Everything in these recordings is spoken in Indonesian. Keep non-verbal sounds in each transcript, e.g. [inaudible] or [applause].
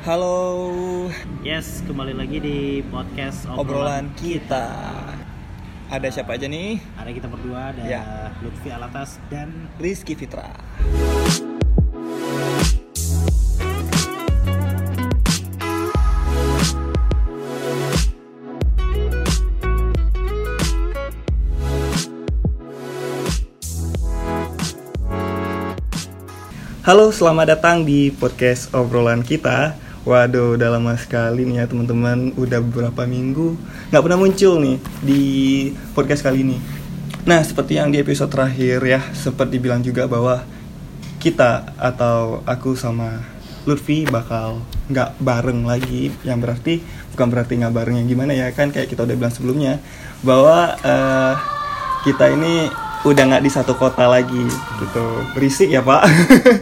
Halo, Yes, kembali lagi di podcast obrolan kita. Ada siapa aja nih? Ada kita berdua, ada Ya. Lutfi Alatas dan Rizky Fitra. Halo, selamat datang di podcast obrolan kita. Waduh, udah lama sekali nih ya teman-teman. Udah beberapa minggu nggak pernah muncul nih di podcast kali ini. Nah, seperti yang di episode terakhir ya, sempat dibilang juga bahwa kita atau aku sama Lutfi bakal nggak bareng lagi. Yang berarti bukan berarti nggak bareng yang gimana ya kan kayak kita udah bilang sebelumnya bahwa eh, kita ini udah nggak di satu kota lagi gitu berisik ya pak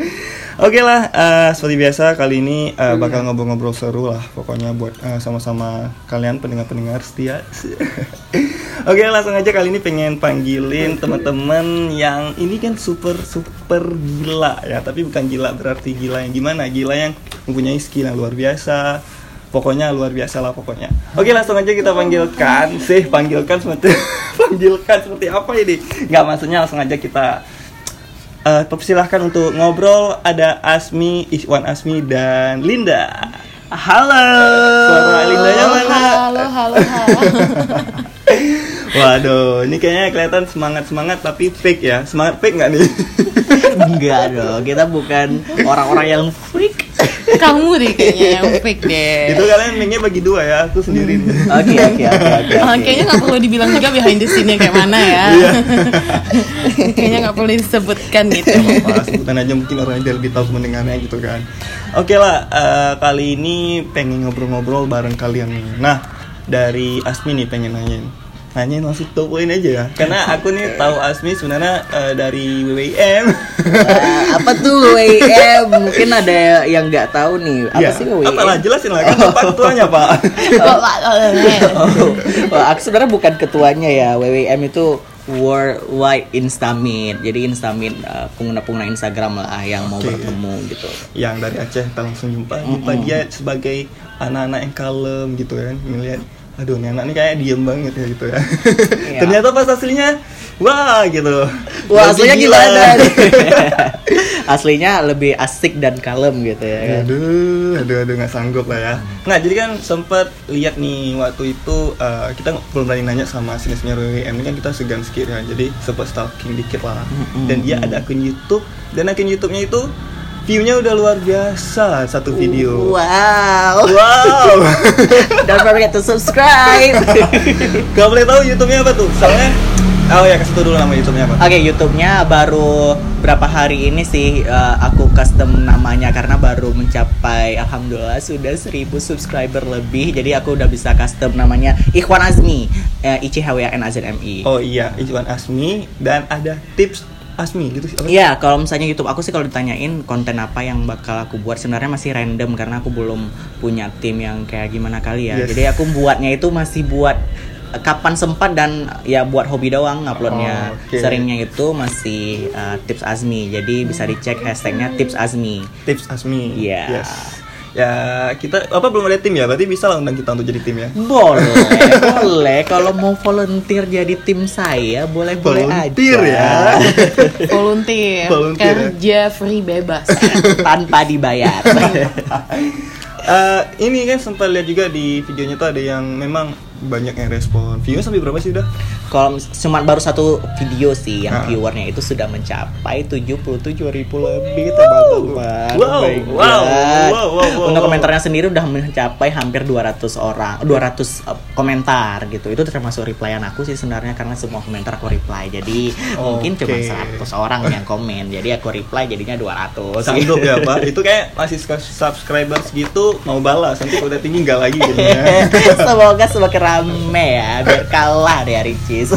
[laughs] Oke lah, eh, seperti biasa kali ini eh, bakal ngobrol-ngobrol seru lah pokoknya buat eh, sama-sama kalian pendengar-pendengar setia. [laughs] Oke langsung aja kali ini pengen panggilin teman-teman yang ini kan super super gila ya, tapi bukan gila berarti gila yang gimana, gila yang mempunyai skill yang luar biasa. Pokoknya luar biasa lah pokoknya. Oke langsung aja kita panggilkan sih, panggilkan seperti [laughs] panggilkan seperti apa ini? Nggak maksudnya langsung aja kita Eh, persilahkan untuk ngobrol ada Asmi, Iswan Asmi dan Linda. Halo. Suara Lindanya mana? Halo, halo, halo. [laughs] Waduh, ini kayaknya kelihatan semangat semangat tapi fake ya. Semangat fake nggak nih? Enggak dong, kita bukan orang-orang yang freak. [laughs] Kamu deh kayaknya yang fake deh. Itu kalian mic-nya bagi dua ya, aku sendiri. Oke, oke, oke, oke. [laughs] Ah, kayaknya nggak perlu dibilang juga behind the scene-nya kayak mana ya. Iya. [laughs] kayaknya nggak perlu disebutkan gitu. Sebutan aja mungkin orang yang lebih tahu mendengarnya gitu kan. Oke lah, eh, kali ini pengen ngobrol-ngobrol bareng kalian nih. Nah, dari Asmi nih pengen nanyain. Nanyain langsung to point aja ya. Karena [laughs] aku nih tahu Asmi sebenarnya eh, dari WWM. Wah, apa tuh WM? Mungkin ada yang nggak tahu nih. Apa Iya, sih WM? Apalah jelasin lah kan Bapak ketuanya, Pak. [laughs] Pak, eh, Oh, wah, aku sebenarnya bukan ketuanya ya. WWM itu Worldwide Instamit. Jadi Instamit uh, pengguna-pengguna Instagram lah yang mau Oke. bertemu gitu. yang dari Aceh kita langsung jumpa jumpa dia sebagai anak-anak yang kalem gitu kan ngeliat aduh ini anak ini kayak diem banget ya gitu ya Iya. [laughs] ternyata pas aslinya wah gitu Wah, aslinya gila. gimana? [laughs] [laughs] aslinya lebih asik dan kalem gitu ya kan. aduh aduh aduh nggak sanggup lah ya nah jadi kan sempat lihat nih waktu itu eh, kita belum berani nanya sama sinisnya WWM ini kan kita segan sedikit ya jadi sempat stalking dikit lah dan dia ada akun YouTube dan akun YouTube-nya itu view-nya udah luar biasa satu video Wow. Wow. [laughs] Don't forget to subscribe. [laughs] Gak boleh tahu YouTube-nya apa tuh? Soalnya Oh ya kasih tau dulu nama YouTube-nya apa. Oke, YouTube-nya baru berapa hari ini sih eh, aku custom namanya karena baru mencapai alhamdulillah sudah 1000 subscriber lebih. Jadi aku udah bisa custom namanya Ikhwan Azmi, eh, I C H W A N A Z M I. Oh iya, Iwan Asmi dan ada tips Asmi gitu sih. Iya, kalau misalnya YouTube aku sih kalau ditanyain konten apa yang bakal aku buat sebenarnya masih random karena aku belum punya tim yang kayak gimana kali ya. Yes. Jadi aku buatnya itu masih buat kapan sempat dan ya buat hobi doang uploadnya. Oh, oke. Seringnya itu masih eh, tips Azmi. Jadi bisa dicek hashtagnya tips Azmi. Tips Asmi. Iya. Yes. Ya kita apa belum ada tim ya? Berarti bisa lah undang kita untuk jadi tim ya. Boleh, [laughs] boleh. Kalau mau volunteer jadi tim saya, boleh boleh Volunteer aja. ya. [laughs] volunteer, Volunteer, kerja free bebas. [laughs] Tanpa dibayar. Eh, ini kan sempat lihat juga di videonya tuh ada yang memang banyak yang respon. View sampai berapa sih udah? Kalau cuma baru satu video sih yang Ah. viewernya itu sudah mencapai 77 ribu lebih teman-teman. Wow, Oh wow, wow, wow, wow. Untuk komentarnya sendiri udah mencapai hampir 200 orang, 200 uh, komentar gitu. Itu termasuk replyan aku sih sebenarnya karena semua komentar aku reply. Jadi mungkin cuma Oke. 100 orang yang komen. Jadi aku reply jadinya 200. Sanggup ya pak? Itu kayak masih subscriber segitu mau balas nanti udah tinggi nggak lagi gitu ya. [laughs] Semoga semakin rame ya biar kalah deh Ricis.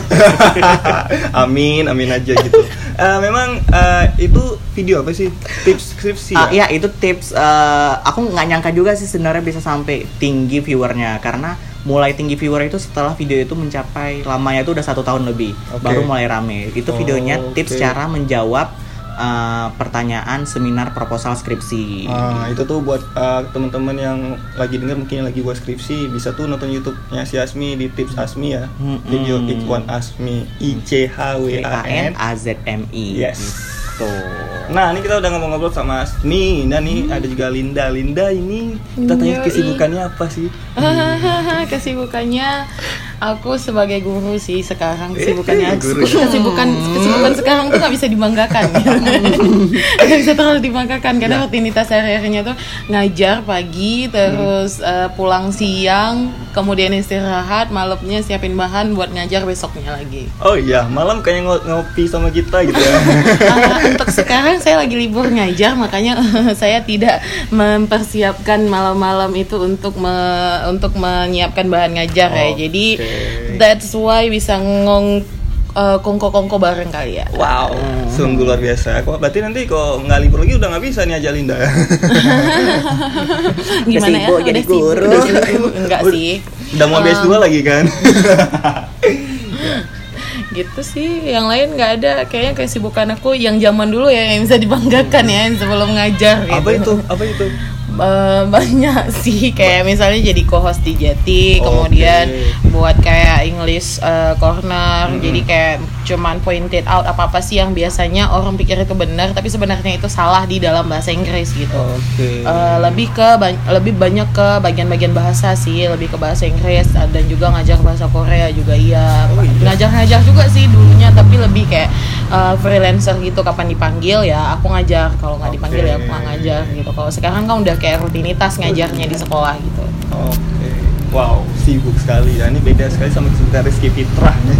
[laughs] amin, amin aja gitu. Eh, memang eh, itu video apa sih? Tips skripsi ya? iya itu tips eh, aku nggak nyangka juga sih sebenarnya bisa sampai tinggi viewernya karena mulai tinggi viewer itu setelah video itu mencapai lamanya itu udah satu tahun lebih Oke. baru mulai rame itu Oh, videonya tips cara menjawab eh, pertanyaan seminar proposal skripsi. Ah, itu tuh buat uh, teman-teman yang lagi denger mungkin yang lagi buat skripsi bisa tuh nonton YouTube-nya si Asmi di Tips Asmi ya. Mm-mm. Video Ikhwan Asmi I C H W A N. A Z M I. Yes. Gitu. Nah, ini kita udah ngomong-ngobrol sama Asmi. Nah, nih ada juga Linda. Linda ini kita tanya Yoi. kesibukannya apa sih? [laughs] kesibukannya aku sebagai guru sih sekarang Eh, kesibukannya guru. [laughs] kesibukan kesibukan sekarang tuh nggak bisa dibanggakan [laughs] nggak bisa terlalu dibanggakan karena Ya. rutinitas sehari-harinya tuh ngajar pagi terus eh, pulang siang kemudian istirahat malamnya siapin bahan buat ngajar besoknya lagi Oh iya, malam kayaknya ngo- ngopi sama kita gitu ya. [laughs] Ah, untuk sekarang saya lagi libur ngajar makanya saya tidak mempersiapkan malam-malam itu untuk me- untuk menyiapkan bahan ngajar ya. Oke. Jadi that's why bisa ngong eh, kongko-kongko bareng kali ya. Wow, sungguh luar biasa. Kok berarti nanti kok nggak libur lagi udah nggak bisa nih aja Linda. [laughs] Gimana ya? sibuk jadi Udah sibuk, guru. udah sibuk. Enggak sih. Udah mau Um, dua lagi kan? [laughs] gitu sih yang lain nggak ada kayaknya kesibukan aku yang zaman dulu ya yang bisa dibanggakan ya yang sebelum ngajar gitu. apa itu? Apa itu? Eh, banyak [laughs] sih. Kayak misalnya jadi co-host di Jati, Oke. kemudian buat kayak English eh, corner, jadi kayak cuman pointed out apa apa sih yang biasanya orang pikir itu benar, tapi sebenarnya itu salah di dalam bahasa Inggris gitu. Oke. Eh, lebih ke ba- lebih banyak ke bagian-bagian bahasa sih, lebih ke bahasa Inggris eh, dan juga ngajar bahasa Korea juga iya. Oh, iya. Ngajar-ngajar juga sih dulunya, tapi lebih kayak eh, freelancer gitu kapan dipanggil ya aku ngajar, kalau nggak dipanggil ya aku nggak ngajar gitu. Kalau sekarang kan udah kayak rutinitas ngajarnya di sekolah gitu. Oke. Wow, sibuk sekali ya. Ini beda sekali sama kesibukan Rizky Fitrah nih.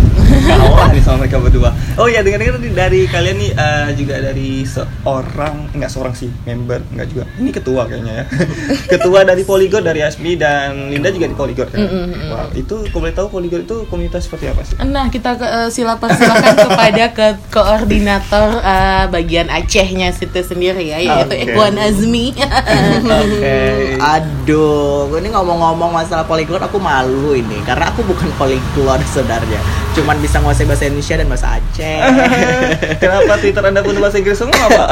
Kalah nih sama mereka berdua. Oh iya, dengar-dengar nih dari kalian nih eh, juga dari seorang enggak seorang sih, member enggak juga. Ini ketua kayaknya ya. [laughs] ketua dari Polygon dari Asmi dan Linda juga di Polygon kan. Mm, mm, mm. Wow, itu kalau boleh tahu Polygon itu komunitas seperti apa sih? Nah, kita ke, eh, sila persilakan [laughs] kepada ke koordinator eh, bagian Acehnya situ sendiri ya, yaitu. Ikhwan Azmi. [laughs] Oke. Aduh, ini ngomong-ngomong masalah polyglot aku malu ini karena aku bukan polyglot [laughs] sebenarnya. Cuman bisa nguasai bahasa Indonesia dan bahasa Aceh. [laughs] Kenapa Twitter Anda pun bahasa Inggris semua, Pak?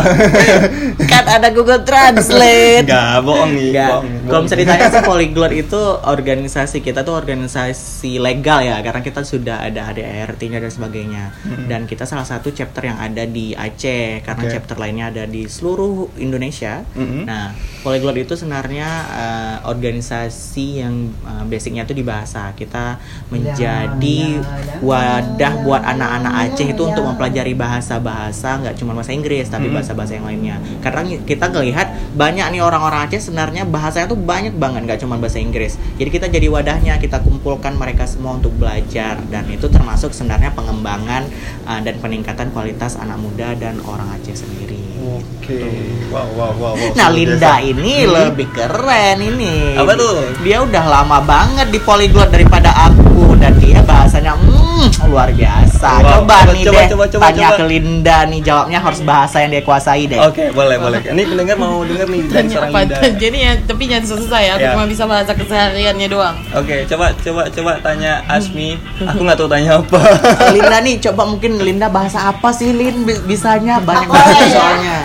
[laughs] kan ada Google Translate. Enggak, bohong nih, Enggak. Kalau ditanya [laughs] sih polyglot itu organisasi kita tuh organisasi legal ya karena kita sudah ada ADART-nya dan sebagainya. Dan kita salah satu chapter yang ada di Aceh karena Oke. chapter lainnya ada di seluruh Indonesia. Mhm. Nah, polyglot itu sebenarnya eh, organisasi yang eh, basicnya itu di bahasa. Kita menjadi wadah buat anak-anak Aceh itu untuk mempelajari bahasa-bahasa nggak cuma bahasa Inggris tapi Mhm. bahasa-bahasa yang lainnya. Karena kita ngelihat banyak nih orang-orang Aceh sebenarnya bahasanya tuh banyak banget nggak cuma bahasa Inggris. Jadi kita jadi wadahnya, kita kumpulkan mereka semua untuk belajar dan itu termasuk sebenarnya pengembangan uh, dan peningkatan kualitas anak muda dan orang Aceh sendiri. Oke. Wow, wow, wow, wow. Nah Linda biasa. ini Hmm. lebih keren ini. Apa tuh? Dia udah lama banget di polyglot daripada aku dan dia bahasanya hmm, luar biasa. Wow. Coba, Coba, nih coba, deh coba, coba, tanya coba. ke Linda nih jawabnya harus bahasa yang dia kuasai deh. Oke, boleh, boleh. Ini pendengar mau denger nih dari seorang? Linda. [laughs] Jadi ya, tapi jangan selesai ya. Aku Ya. cuma bisa bahasa kesehariannya doang. Oke, coba coba coba tanya Asmi. Aku nggak tahu tanya apa. [laughs] Linda nih [laughs] coba mungkin Linda bahasa apa sih Lin Bi- bisanya banyak Apa banget ya? soalnya.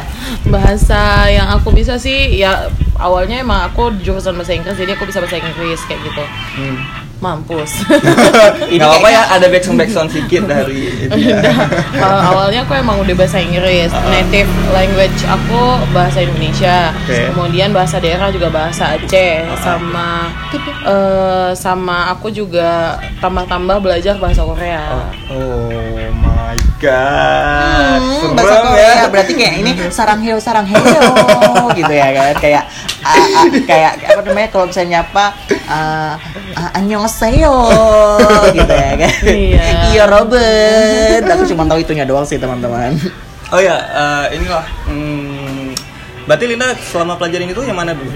Bahasa yang aku bisa sih ya awalnya emang aku jurusan bahasa Inggris jadi aku bisa bahasa Inggris kayak gitu. Hmm. Mampus. [laughs] Nggak apa-apa ya, ada backsound backsound sedikit dari itu ya. Uh, awalnya aku emang udah bahasa Inggris. Ah. Native language aku bahasa Indonesia. Oke. Kemudian bahasa daerah juga bahasa Aceh sama eh, sama aku juga tambah-tambah belajar bahasa Korea. Oh my god. Hmm, bahasa Korea ya. berarti kayak ini sarang heo sarang heo gitu ya kan kayak ah, ah, kayak apa namanya kalau misalnya nyapa uh, uh, annyeonghaseyo gitu ya kan Iya. iya Robert aku cuma tahu itunya doang sih teman-teman Oh ya, eh, inilah. Hmm, berarti Linda selama pelajaran itu yang mana dulu?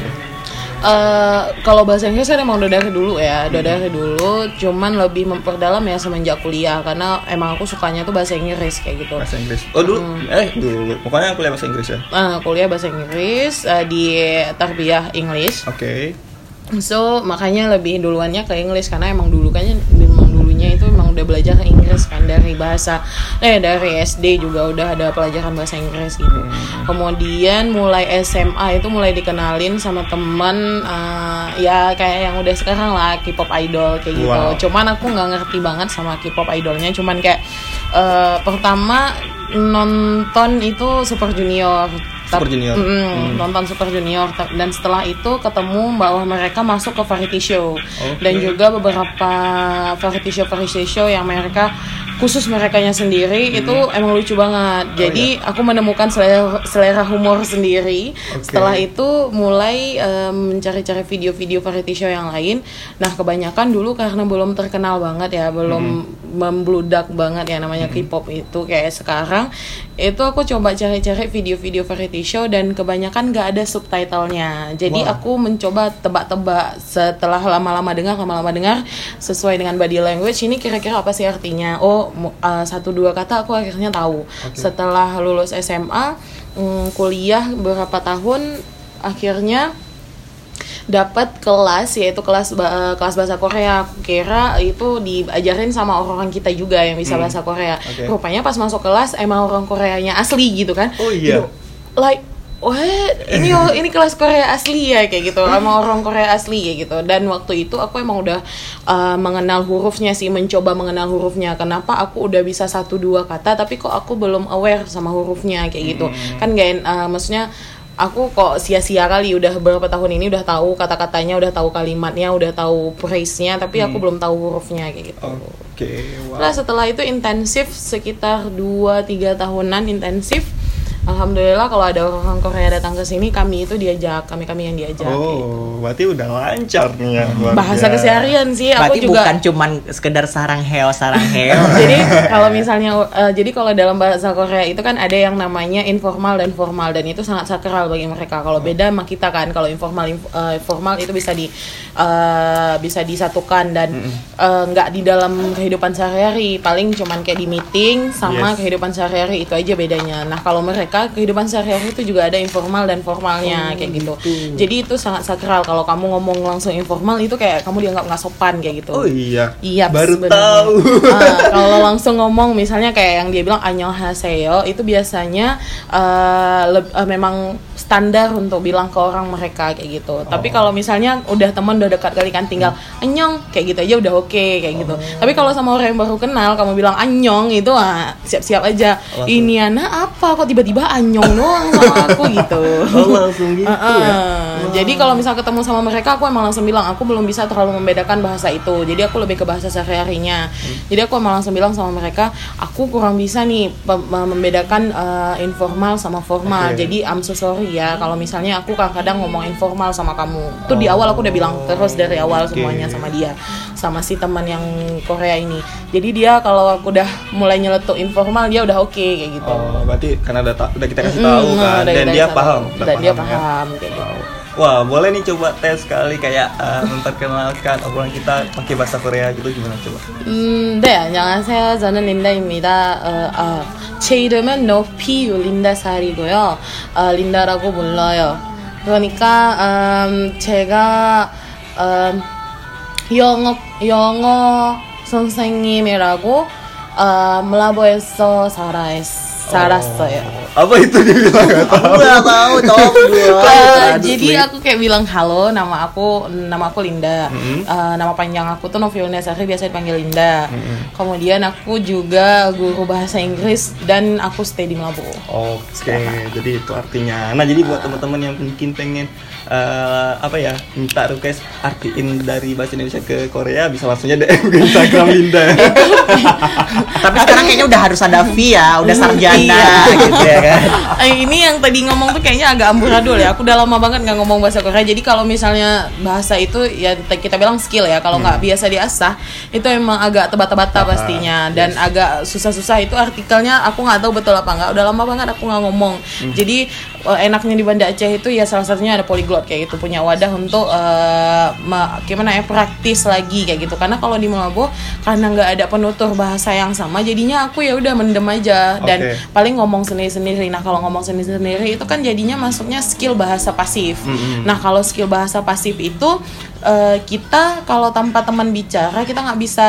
Eh, kalau bahasa Inggris kan emang udah dari dulu ya, udah dari dulu. Cuman lebih memperdalam ya semenjak kuliah karena emang aku sukanya tuh bahasa Inggris kayak gitu. Bahasa Inggris. Oh dulu, eh dulu. Pokoknya kuliah bahasa Inggris ya. Nah, kuliah bahasa Inggris eh, di Tarbiyah English. Oke. So makanya lebih duluannya ke English karena emang dulu kayaknya udah belajar Inggris kan dari bahasa eh dari SD juga udah ada pelajaran bahasa Inggris gitu. Kemudian mulai SMA itu mulai dikenalin sama teman eh, ya kayak yang udah sekarang lah K-pop idol kayak gitu. Wow. Cuman aku nggak ngerti banget sama K-pop idolnya. Cuman kayak eh, pertama nonton itu Super Junior. Super Junior. Mm, Hmm. nonton Super Junior dan setelah itu ketemu bahwa mereka masuk ke variety show dan juga beberapa variety show variety show yang mereka khusus mereka sendiri itu emang lucu banget. Jadi aku menemukan selera, selera humor sendiri. Oke. Setelah itu mulai em, mencari-cari video-video variety show yang lain. Nah, kebanyakan dulu karena belum terkenal banget ya, belum membludak banget ya namanya K-pop itu kayak sekarang. Itu aku coba cari-cari video-video variety show dan kebanyakan gak ada subtitlenya. Jadi Wah. aku mencoba tebak-tebak setelah lama-lama dengar, lama-lama dengar sesuai dengan body language ini kira-kira apa sih artinya? Oh, uh, satu dua kata aku akhirnya tahu. Setelah lulus SMA, mm, kuliah beberapa tahun akhirnya dapat kelas yaitu kelas eh, kelas bahasa Korea. Aku kira itu diajarin sama orang kita juga yang bisa bahasa Korea. Oke. Rupanya pas masuk kelas emang orang Koreanya asli gitu kan. Oh, iya. Gitu. Like What? Ini ini kelas Korea asli ya kayak gitu, sama orang Korea asli kayak gitu. Dan waktu itu aku emang udah uh, mengenal hurufnya sih, mencoba mengenal hurufnya. Kenapa aku udah bisa satu dua kata, tapi kok aku belum aware sama hurufnya kayak gitu. Kan gak, uh, maksudnya aku kok sia-sia kali udah beberapa tahun ini udah tahu kata-katanya, udah tahu kalimatnya, udah tahu phrase-nya, tapi aku belum tahu hurufnya kayak gitu. Oke, wow. Setelah setelah itu intensif sekitar 2-3 tahunan intensif. Alhamdulillah kalau ada orang Korea datang ke sini kami itu diajak, kami-kami yang diajak. Oh, berarti udah lancar nih ya. Bahasa keseharian sih aku Berarti juga bukan cuman sekedar sarang heo, sarang heo. [laughs] jadi kalau misalnya eh, jadi kalau dalam bahasa Korea itu kan ada yang namanya informal dan formal dan itu sangat sakral bagi mereka. Kalau beda sama kita kan kalau informal inf- eh, formal itu bisa di eh, bisa disatukan dan nggak di dalam kehidupan sehari-hari. Paling cuman kayak di meeting sama Yes. kehidupan sehari-hari itu aja bedanya. Nah, kalau mereka kehidupan sehari-hari itu juga ada informal dan formalnya kayak gitu. Jadi itu sangat sakral kalau kamu ngomong langsung informal itu kayak kamu dianggap nggak sopan kayak gitu. Oh iya. Iya, Baru sebenarnya. tahu. Ah, kalau langsung ngomong misalnya kayak yang dia bilang annyeonghaseyo itu biasanya leb- eh, memang standar untuk bilang ke orang mereka kayak gitu. Tapi kalau misalnya udah teman udah dekat kali kan tinggal anyong kayak gitu aja udah oke kayak gitu. Tapi kalau sama orang yang baru kenal kamu bilang anyong itu ah, siap-siap aja. Langsung. Ini anak apa kok tiba-tiba anyong doang sama [laughs] aku gitu. Oh, langsung gitu Uh-uh. ya. Jadi kalau misal ketemu sama mereka, aku emang langsung bilang aku belum bisa terlalu membedakan bahasa itu. Jadi aku lebih ke bahasa sehari-harinya. Jadi aku emang langsung bilang sama mereka, aku kurang bisa nih membedakan uh, informal sama formal. Oke. Jadi I'm so sorry ya kalau misalnya aku kadang-kadang ngomong informal sama kamu. Itu di awal aku udah bilang terus dari awal Oke. semuanya sama dia, sama si teman yang Korea ini. Jadi dia kalau aku udah mulai nyeletuk informal, dia udah oke kayak gitu. Oh, berarti karena udah, udah kita kasih Mm, tahu nah, kan dan dia paham. Dan dia ya. paham kayak gitu. Wow. Wah, boleh nih coba tes kali kayak uh, memperkenalkan obrolan kita pakai bahasa Korea gitu gimana coba? 음, 네, 안녕하세요. 저는 린다입니다. 어, 아, 제 이름은 높이 린다 살이고요. 어, 린다라고 불러요. 그러니까 음, 제가 음, 영어 영어 선생님이라고 어, 멜라보에서 살아 살았어요. Apa itu dia bilang nggak tahu? Gua tahu gua. [laughs] Eh, jadi aku kayak bilang halo, nama aku nama aku Linda. Eh, nama panjang aku tuh Noviona Sari biasa dipanggil Linda. Kemudian aku juga guru bahasa Inggris dan aku stay di Melabu. Oke, jadi itu artinya. Nah, jadi buat teman-teman yang mungkin pengen eh, apa ya minta request artiin dari bahasa Indonesia ke Korea bisa langsungnya DM [laughs] ke Instagram Linda. [laughs] Tapi sekarang kayaknya udah harus ada V ya, udah sarjana Iya. [laughs] gitu ya kan. Eh, ini yang tadi ngomong tuh kayaknya agak amburadul ya. Aku udah lama banget nggak ngomong bahasa Korea. Jadi kalau misalnya bahasa itu ya kita bilang skill ya. Kalau nggak biasa diasah, itu emang agak tebata-bata pastinya dan agak susah-susah itu artikelnya aku nggak tahu betul apa nggak. Udah lama banget aku nggak ngomong. Jadi eh, enaknya di Banda Aceh itu ya salah satunya ada polyglot kayak gitu punya wadah untuk me- gimana ya praktis lagi kayak gitu. Karena kalau di Malabo karena nggak ada penutur bahasa yang sama jadinya aku ya udah mendem aja. Dan Oke. paling ngomong sendiri-sendiri. Nah kalau ngomong sendiri-sendiri itu kan jadinya masuknya skill bahasa pasif. Nah kalau skill bahasa pasif itu eh, kita kalau tanpa teman bicara kita nggak bisa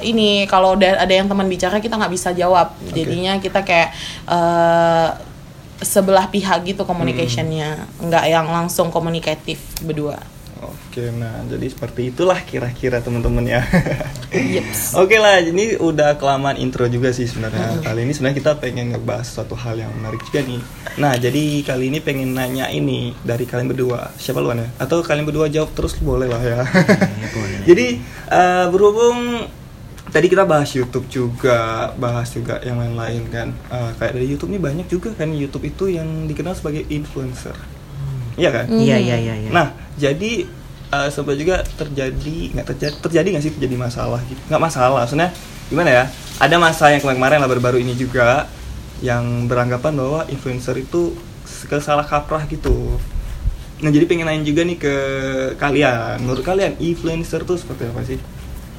ini kalau ada ada yang teman bicara kita nggak bisa jawab. Jadinya kita kayak eh, sebelah pihak gitu communicationnya nggak yang langsung komunikatif berdua Oke, nah jadi seperti itulah kira-kira teman-teman ya. [laughs] Yeps. Oke lah, ini udah kelamaan intro juga sih sebenarnya. Kali ini sebenarnya kita pengen ngebahas suatu hal yang menarik juga nih. Nah, jadi kali ini pengen nanya ini dari kalian berdua. Siapa luan ya? Atau kalian berdua jawab terus boleh lah ya. [laughs] jadi eh, berhubung tadi kita bahas YouTube juga, bahas juga yang lain-lain kan. Eh, kayak dari YouTube nih banyak juga kan YouTube itu yang dikenal sebagai influencer. Iya kan? Iya iya iya. iya. Nah, jadi eh, sempat juga terjadi nggak terjadi terjadi nggak sih terjadi masalah gitu? Nggak masalah, maksudnya gimana ya? Ada masa yang kemarin-kemarin lah baru-baru ini juga yang beranggapan bahwa influencer itu kesalah kaprah gitu. Nah, jadi pengen nanya juga nih ke kalian. Menurut kalian influencer tuh seperti apa sih?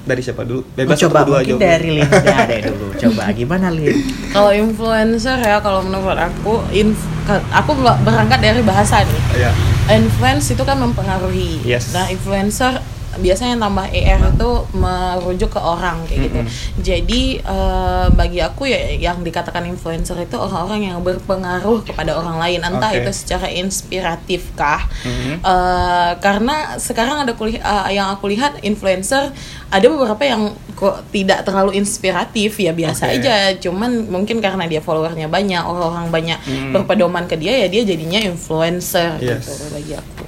Dari siapa dulu? Oh, Bebas coba dua mungkin jawab. dari Linda deh dulu. Coba gimana Lin? kalau influencer ya kalau menurut aku inf- aku ber- berangkat dari bahasa nih Iya. influence itu kan mempengaruhi. Yes. Nah, influencer biasanya yang tambah er itu merujuk ke orang kayak gitu. Jadi eh, bagi aku ya yang dikatakan influencer itu orang-orang yang berpengaruh kepada orang lain, entah Oke. itu secara inspiratif kah? Mhm. Eh, karena sekarang ada kuliah eh, yang aku lihat influencer ada beberapa yang kok tidak terlalu inspiratif ya biasa Oke. aja cuman mungkin karena dia followernya banyak orang-orang banyak Hmm. berpedoman ke dia ya dia jadinya influencer Yes. gitu bagi aku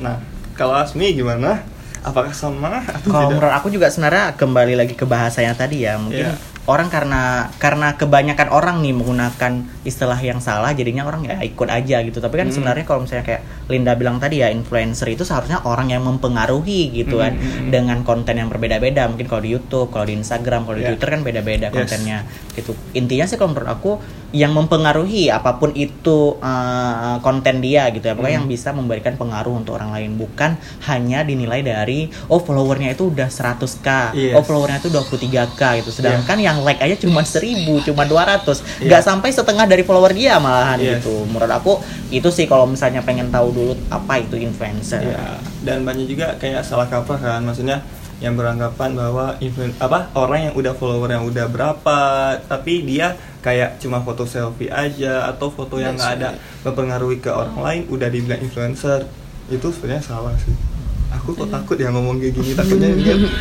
Nah, kalau Asmi gimana? Apakah sama atau Kalau tidak? menurut aku juga sebenarnya kembali lagi ke bahasa yang tadi ya mungkin Iya. orang karena karena kebanyakan orang nih menggunakan istilah yang salah jadinya orang ya ikut aja gitu tapi kan Hmm. sebenarnya kalau misalnya kayak Linda bilang tadi ya influencer itu seharusnya orang yang mempengaruhi gitu kan Hmm, hmm, dengan konten yang berbeda-beda mungkin kalau di YouTube kalau di Instagram kalau di Iya. Twitter kan beda-beda Yes. kontennya gitu intinya sih kalau menurut aku yang mempengaruhi apa pun itu uh, konten dia gitu ya pokoknya Hmm. yang bisa memberikan pengaruh untuk orang lain bukan hanya dinilai dari oh followernya itu udah 100k Yes. oh followernya itu 23k gitu sedangkan yang like aja cuma 1000 [laughs] cuma 200 Iya. nggak sampai setengah dari follower dia malahan Yes. gitu menurut aku itu sih kalau misalnya pengen tahu dulu apa itu influencer? Ya, dan banyak juga kayak salah kaprah kan, maksudnya yang beranggapan bahwa influen apa orang yang udah follower yang udah berapa, tapi dia kayak cuma foto selfie aja atau foto yang nggak ada mempengaruhi ke orang lain udah dibilang influencer itu sebenarnya salah sih. Aku kok takut ya ngomong kayak gini takutnya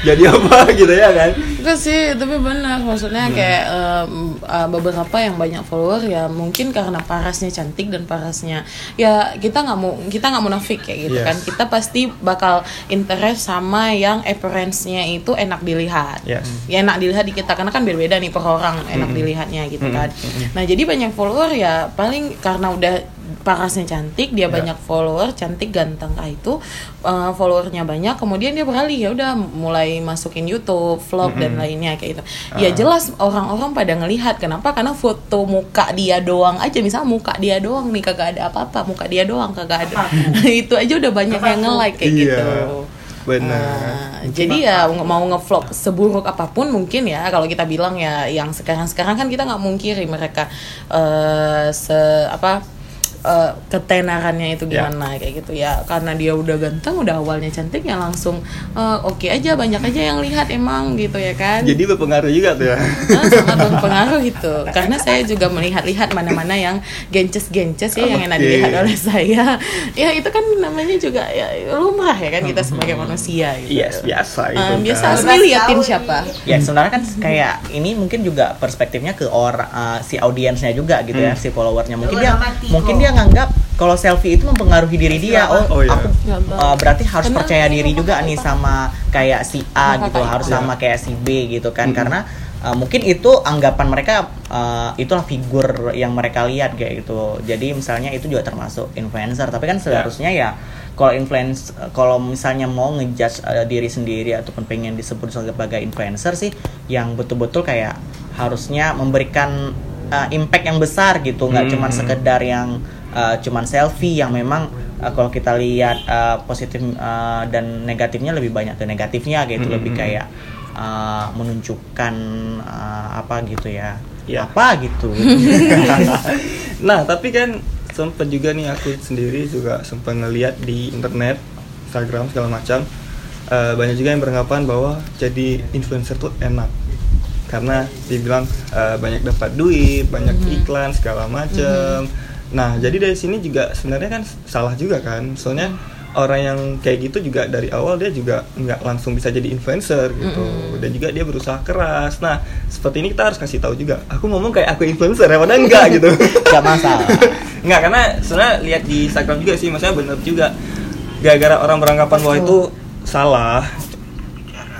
jadi apa [laughs] gitu ya kan? Enggak sih, tapi benar maksudnya kayak em, eh, beberapa yang banyak follower ya mungkin karena parasnya cantik dan parasnya ya kita nggak mau kita nggak munafik kayak gitu Yes. kan kita pasti bakal interest sama yang appearance-nya itu enak dilihat Yes. ya enak dilihat di kita karena kan beda-beda nih per orang enak dilihatnya gitu kan Mm-mm. nah jadi banyak follower ya paling karena udah parasnya cantik dia Ya. banyak follower cantik ganteng ah itu uh, followernya banyak kemudian dia beralih ya udah mulai masukin YouTube vlog dan Mm-mm. lainnya kayak gitu ya Ah. jelas orang-orang pada ngelihat kenapa karena foto muka dia doang aja misalnya muka dia doang nih kagak ada apa-apa muka dia doang kagak ada [laughs] itu aja udah banyak yang nge-like kayak Iya, gitu benar. Nah, jadi ya nge- mau ngevlog seburuk apa pun mungkin ya kalau kita bilang ya yang sekarang-sekarang kan kita nggak mungkiri mereka eh se apa eh, ketenarannya itu Ya. gimana kayak gitu ya karena dia udah ganteng udah awalnya cantik ya langsung eh, oke aja banyak aja yang lihat emang gitu ya kan Jadi berpengaruh juga tuh ya. Nah, sangat berpengaruh itu karena saya juga melihat-lihat mana-mana yang gences-gences ya yang enak dilihat oleh saya ya itu kan namanya juga ya lumrah ya kan kita sebagai manusia gitu. Yes, biasa itu. Eh, biasa kan. asli liatin siapa ya sebenarnya kan kayak ini mungkin juga perspektifnya ke orang uh, si audiensnya juga gitu ya Hmm. si followernya mungkin dia mungkin dia nganggap kalau selfie itu mempengaruhi diri dia. Oh, Oh, iya. aku Nggak uh, berarti harus Karena- percaya diri juga nih sama kayak si A gitu harus itu. sama kayak si B gitu kan. Mm-mm. karena uh, mungkin itu anggapan mereka uh, itulah figur yang mereka lihat kayak gitu. Jadi misalnya itu juga termasuk influencer. Tapi kan seharusnya ya kalau influence kalau misalnya mau ngejudge uh, diri sendiri ataupun pengen disebut sebagai influencer sih yang betul-betul kayak harusnya memberikan uh, impact yang besar gitu. Nggak Hmm. cuma sekedar yang uh, cuman selfie yang memang uh, kalau kita lihat uh, positif uh, dan negatifnya lebih banyak ke negatifnya gitu Hmm, lebih kayak uh, menunjukkan uh, apa gitu ya Ya. apa gitu. [laughs] Nah tapi kan sempat juga nih aku sendiri juga sempat ngeliat di internet Instagram segala macam eh, banyak juga yang beranggapan bahwa jadi influencer tuh enak. Karena dibilang eh, banyak dapat duit banyak iklan segala macam nah jadi dari sini juga sebenarnya kan salah juga kan. Soalnya orang yang kayak gitu juga dari awal dia juga nggak langsung bisa jadi influencer gitu. Dan juga dia berusaha keras. Nah seperti ini kita harus kasih tahu juga aku ngomong kayak aku influencer ya padahal enggak [laughs] gitu. Nggak masalah. [laughs] Nggak, karena sebenarnya lihat di Instagram juga sih, maksudnya bener juga. Gara-gara orang beranggapan bahwa itu salah.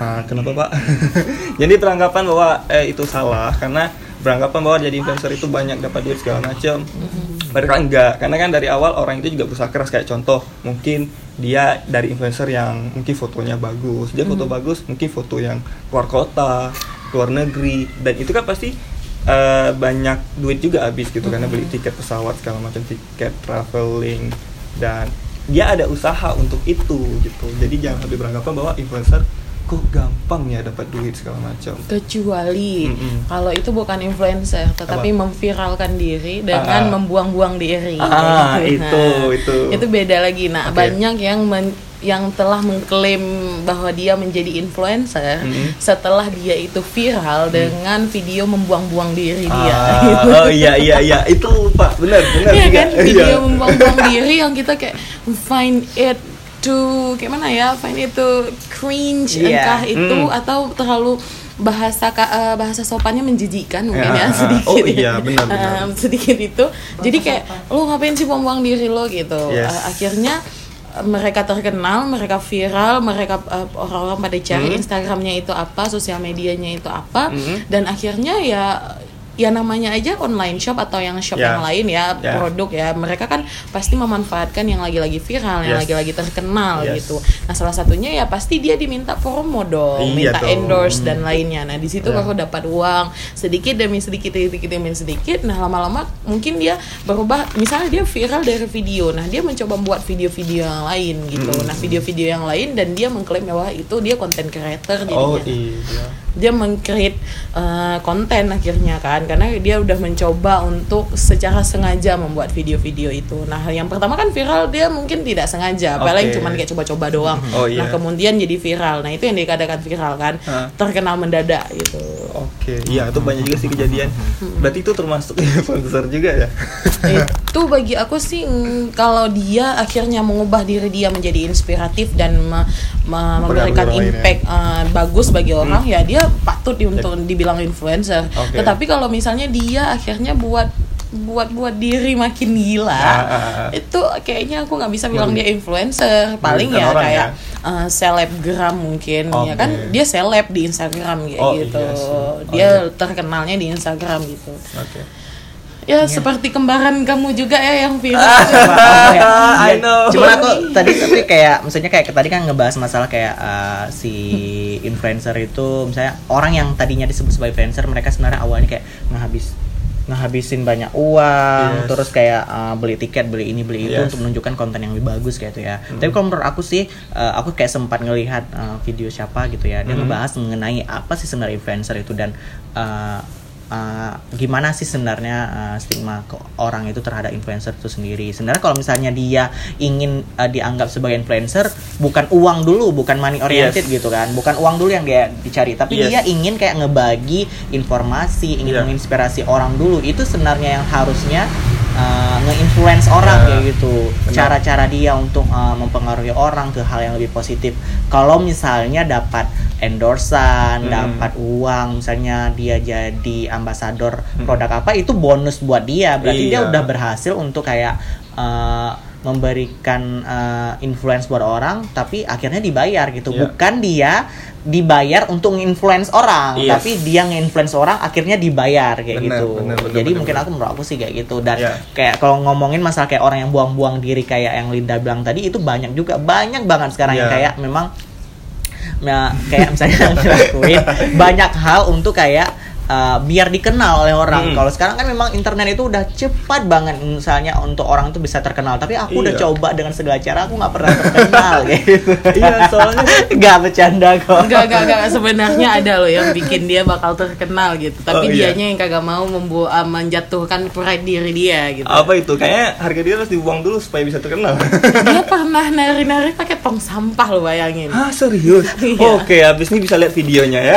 Ah, kenapa pak? [laughs] jadi beranggapan bahwa eh, itu salah karena beranggapan bahwa jadi influencer itu banyak dapat duit segala macam. Mereka enggak, karena kan dari awal orang itu juga berusaha keras. Kayak contoh mungkin dia dari influencer yang mungkin fotonya bagus, dia foto bagus, mungkin foto yang keluar kota, keluar negeri, dan itu kan pasti eh, banyak duit juga habis gitu karena beli tiket pesawat segala macam tiket traveling. Dan dia ada usaha untuk itu gitu. Jadi jangan sampai beranggapan bahwa influencer kok gampang ya dapat duit segala macam. kecuali Mm-mm. kalau itu bukan influencer tetapi Apa? memviralkan diri dengan Ah. membuang-buang diri Ah, gitu. itu, itu. itu beda lagi nah Oke. banyak yang men- yang telah mengklaim bahwa dia menjadi influencer Mm-mm. setelah dia itu viral dengan video membuang-buang diri dia Mm. Ah, gitu. Oh iya iya iya itu pak benar benar Iya juga. kan video Iya. membuang-buang diri yang kita kayak find it kayak mana ya find it to cringe Iya. entah itu Hmm. atau terlalu bahasa eh, bahasa sopannya menjijikan mungkin Ya, ya sedikit oh ya. iya, benar, [laughs] benar. Eh, sedikit itu jadi kayak lo ngapain sih buang-buang diri lo gitu Yes. Eh, akhirnya mereka terkenal, mereka viral, mereka orang-orang pada cari Hmm. Instagramnya itu apa, sosial medianya itu apa, Hmm. dan akhirnya ya ya namanya aja online shop atau yang shop Ya. yang lain ya Ya. produk ya mereka kan pasti memanfaatkan yang lagi-lagi viral yang Yes. lagi-lagi terkenal Yes. gitu nah salah satunya ya pasti dia diminta promo dong Iya minta dong. endorse dan lainnya nah di situ Ya. baru dapat uang sedikit demi sedikit sedikit demi sedikit nah lama-lama mungkin dia berubah misalnya dia viral dari video nah dia mencoba membuat video-video yang lain gitu Mm. nah video-video yang lain dan dia mengklaim bahwa itu dia content creator jadinya Oh iya. Dia meng-create uh, konten akhirnya kan karena dia udah mencoba untuk secara sengaja membuat video-video itu. Nah, yang pertama kan viral dia mungkin tidak sengaja, paling Oke. cuman kayak coba-coba doang. Oh, iya. Nah, kemudian jadi viral. Nah, itu yang dikatakan viral kan, Hah. terkenal mendadak gitu. Oke, iya itu banyak juga sih kejadian. Berarti itu termasuk [laughs] influencer juga ya? itu bagi aku sih kalau dia akhirnya mengubah diri dia menjadi inspiratif dan me- me- memberikan ya. impact uh, bagus bagi orang ya dia patut di- untuk dibilang influencer. Oke. Tetapi kalau misalnya dia akhirnya buat buat buat diri makin gila Ah, ah, ah. itu kayaknya aku nggak bisa bilang dia influencer paling ya orang kayak ya? uh, selebgram mungkin ya Oke. kan dia seleb di Instagram kayak Oh, gitu iya. Oh, dia iya. terkenalnya di Instagram gitu Oke. Ya seperti kembaran kamu juga ya yang viral. Apa ya? [laughs] I Iya, know. Cuman aku tadi tapi kayak misalnya kayak tadi kan ngebahas masalah kayak uh, si influencer itu misalnya orang yang tadinya disebut sebagai influencer mereka sebenarnya awalnya kayak ngehabis ngehabisin banyak uang Yes. terus kayak uh, beli tiket beli ini beli itu Yes. untuk menunjukkan konten yang lebih bagus kayak itu ya tapi kalau menurut aku sih uh, aku kayak sempat ngelihat uh, video siapa gitu ya dia Hmm. ngebahas mengenai apa sih sebenarnya influencer itu dan uh, uh, gimana sih sebenarnya uh, stigma ke orang itu terhadap influencer itu sendiri. Sebenarnya kalau misalnya dia ingin uh, dianggap sebagai influencer, bukan uang dulu, bukan money oriented Yes. gitu kan, bukan uang dulu yang dia dicari, tapi Yes. dia ingin kayak ngebagi informasi, ingin Yeah. menginspirasi orang dulu. Itu sebenarnya yang harusnya uh, nge-influence orang Ya, kayak gitu. benar. Cara-cara dia untuk uh, mempengaruhi orang ke hal yang lebih positif. Kalau misalnya dapat endorsan, Hmm. dapat uang, misalnya dia jadi ambasador Hmm. produk apa, itu bonus buat dia. Berarti dia Iya. udah berhasil untuk kayak uh, memberikan uh, influence buat orang, tapi akhirnya dibayar gitu. Iya. Bukan dia dibayar untuk nge-influence orang, Yes. tapi dia nge-influence orang akhirnya dibayar kayak Benar, gitu. benar, benar, Jadi benar, mungkin benar. aku menurut aku sih kayak gitu dan Iya. kayak kalau ngomongin masalah kayak orang yang buang-buang diri kayak yang Linda bilang tadi itu banyak juga banyak banget sekarang yang Iya. kayak memang nah, kayak misalnya yang dilakuin banyak hal untuk kayak uh, biar dikenal oleh orang. Hmm. Kalau sekarang kan memang internet itu udah cepat banget misalnya untuk orang itu bisa terkenal. Tapi aku udah Iya. coba dengan segala cara aku nggak pernah terkenal [laughs] gitu. Iya, soalnya [laughs] nggak bercanda kok. Enggak, enggak, enggak. Sebenarnya ada loh yang bikin dia bakal terkenal gitu. Tapi Oh, iya. dianya yang kagak mau membu- uh, menjatuhkan pride diri dia gitu. apa itu? Kayaknya harga dia harus dibuang dulu supaya bisa terkenal. [laughs] Dia pernah nari-nari pakai tong sampah lo bayangin. Hah serius? Iya. Oke, habis ini bisa lihat videonya ya.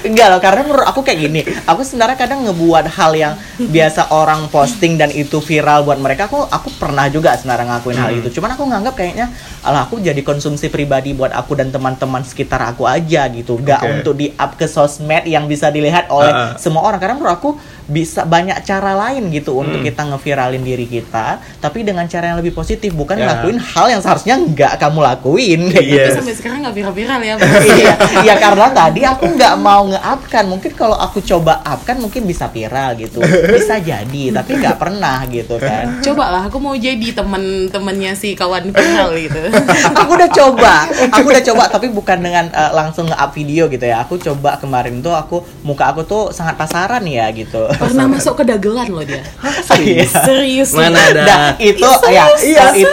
Enggak loh, karena menurut aku kayak gini. Aku sebenarnya kadang ngebuat hal yang biasa orang posting dan itu viral buat mereka. Aku aku pernah juga sebenarnya ngakuin hal Hmm. itu. Cuman aku nganggap kayaknya alah aku jadi konsumsi pribadi buat aku dan teman-teman sekitar aku aja gitu. Gak Oke. untuk di up ke sosmed yang bisa dilihat oleh Ah, ah. semua orang. Karena menurut aku bisa banyak cara lain gitu untuk Hmm. kita ngeviralin diri kita, tapi dengan cara yang lebih positif, bukan Ya. ngelakuin hal yang seharusnya nggak kamu lakuin kayak Iya. gitu. Tapi sampai sekarang nggak viral-viral ya. [laughs] iya, ya karena tadi aku nggak mau nge-up kan. Mungkin kalau aku coba up kan mungkin bisa viral gitu. [laughs] Bisa jadi, tapi nggak pernah gitu kan. Coba lah, aku mau jadi temen-temennya si kawan viral gitu. [laughs] aku udah coba, aku udah coba tapi bukan dengan eh, langsung nge-up video gitu ya. Aku coba kemarin tuh aku muka aku tuh sangat pasaran ya gitu. Pernah masuk ke dagelan loh dia. [laughs] Iya. Serius. Mana ada? Nah, itu ya, serius, iya, serius.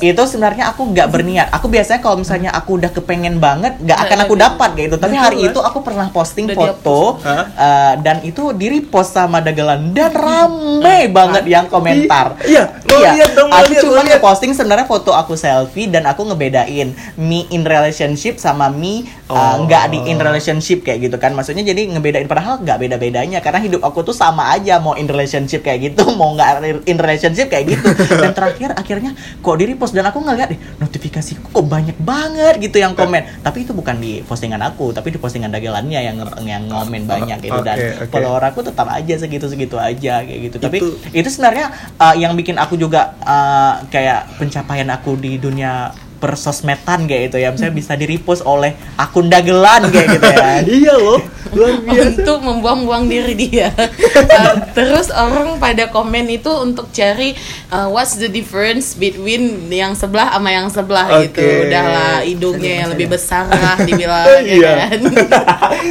itu itu sebenarnya aku nggak berniat. Aku biasanya kalau misalnya aku udah kepengen banget, nggak akan aku dapat kayak gitu. Tapi hari itu aku pernah posting Udah foto eh, dan itu di repost sama dagelan dan rame banget yang komentar. Iya, Iya, lihat dong, aku lihat, cuma ngeposting sebenarnya foto aku selfie dan aku ngebedain me in relationship sama me uh, Oh. nggak di in relationship kayak gitu kan. Maksudnya jadi ngebedain padahal nggak beda-bedanya karena hidup aku tuh sama aja mau in relationship kayak gitu, [laughs] mau nggak in relationship kayak gitu. [laughs] Dan terakhir akhirnya kok di repost dan aku ngeliat deh notifikasiku kok banyak banget gitu yang komen. Tapi itu bukan di postingan aku, tapi di postingan dagelannya yang yang ngomen banyak gitu dan follower aku tetap aja segitu-segitu aja kayak gitu. Tapi Itu- itu sebenarnya uh, yang bikin aku juga uh, kayak pencapaian aku di dunia persosmedan kayak gitu ya misalnya bisa di repost oleh akun dagelan kayak gitu ya [laughs] iya loh, luar biasa. untuk membuang-buang diri dia. Uh, [laughs] terus orang pada komen itu untuk cari uh, what's the difference between yang sebelah sama yang sebelah gitu. Oke. Udahlah hidungnya yang lebih besar lah dibilang [laughs] ya Iya. kan.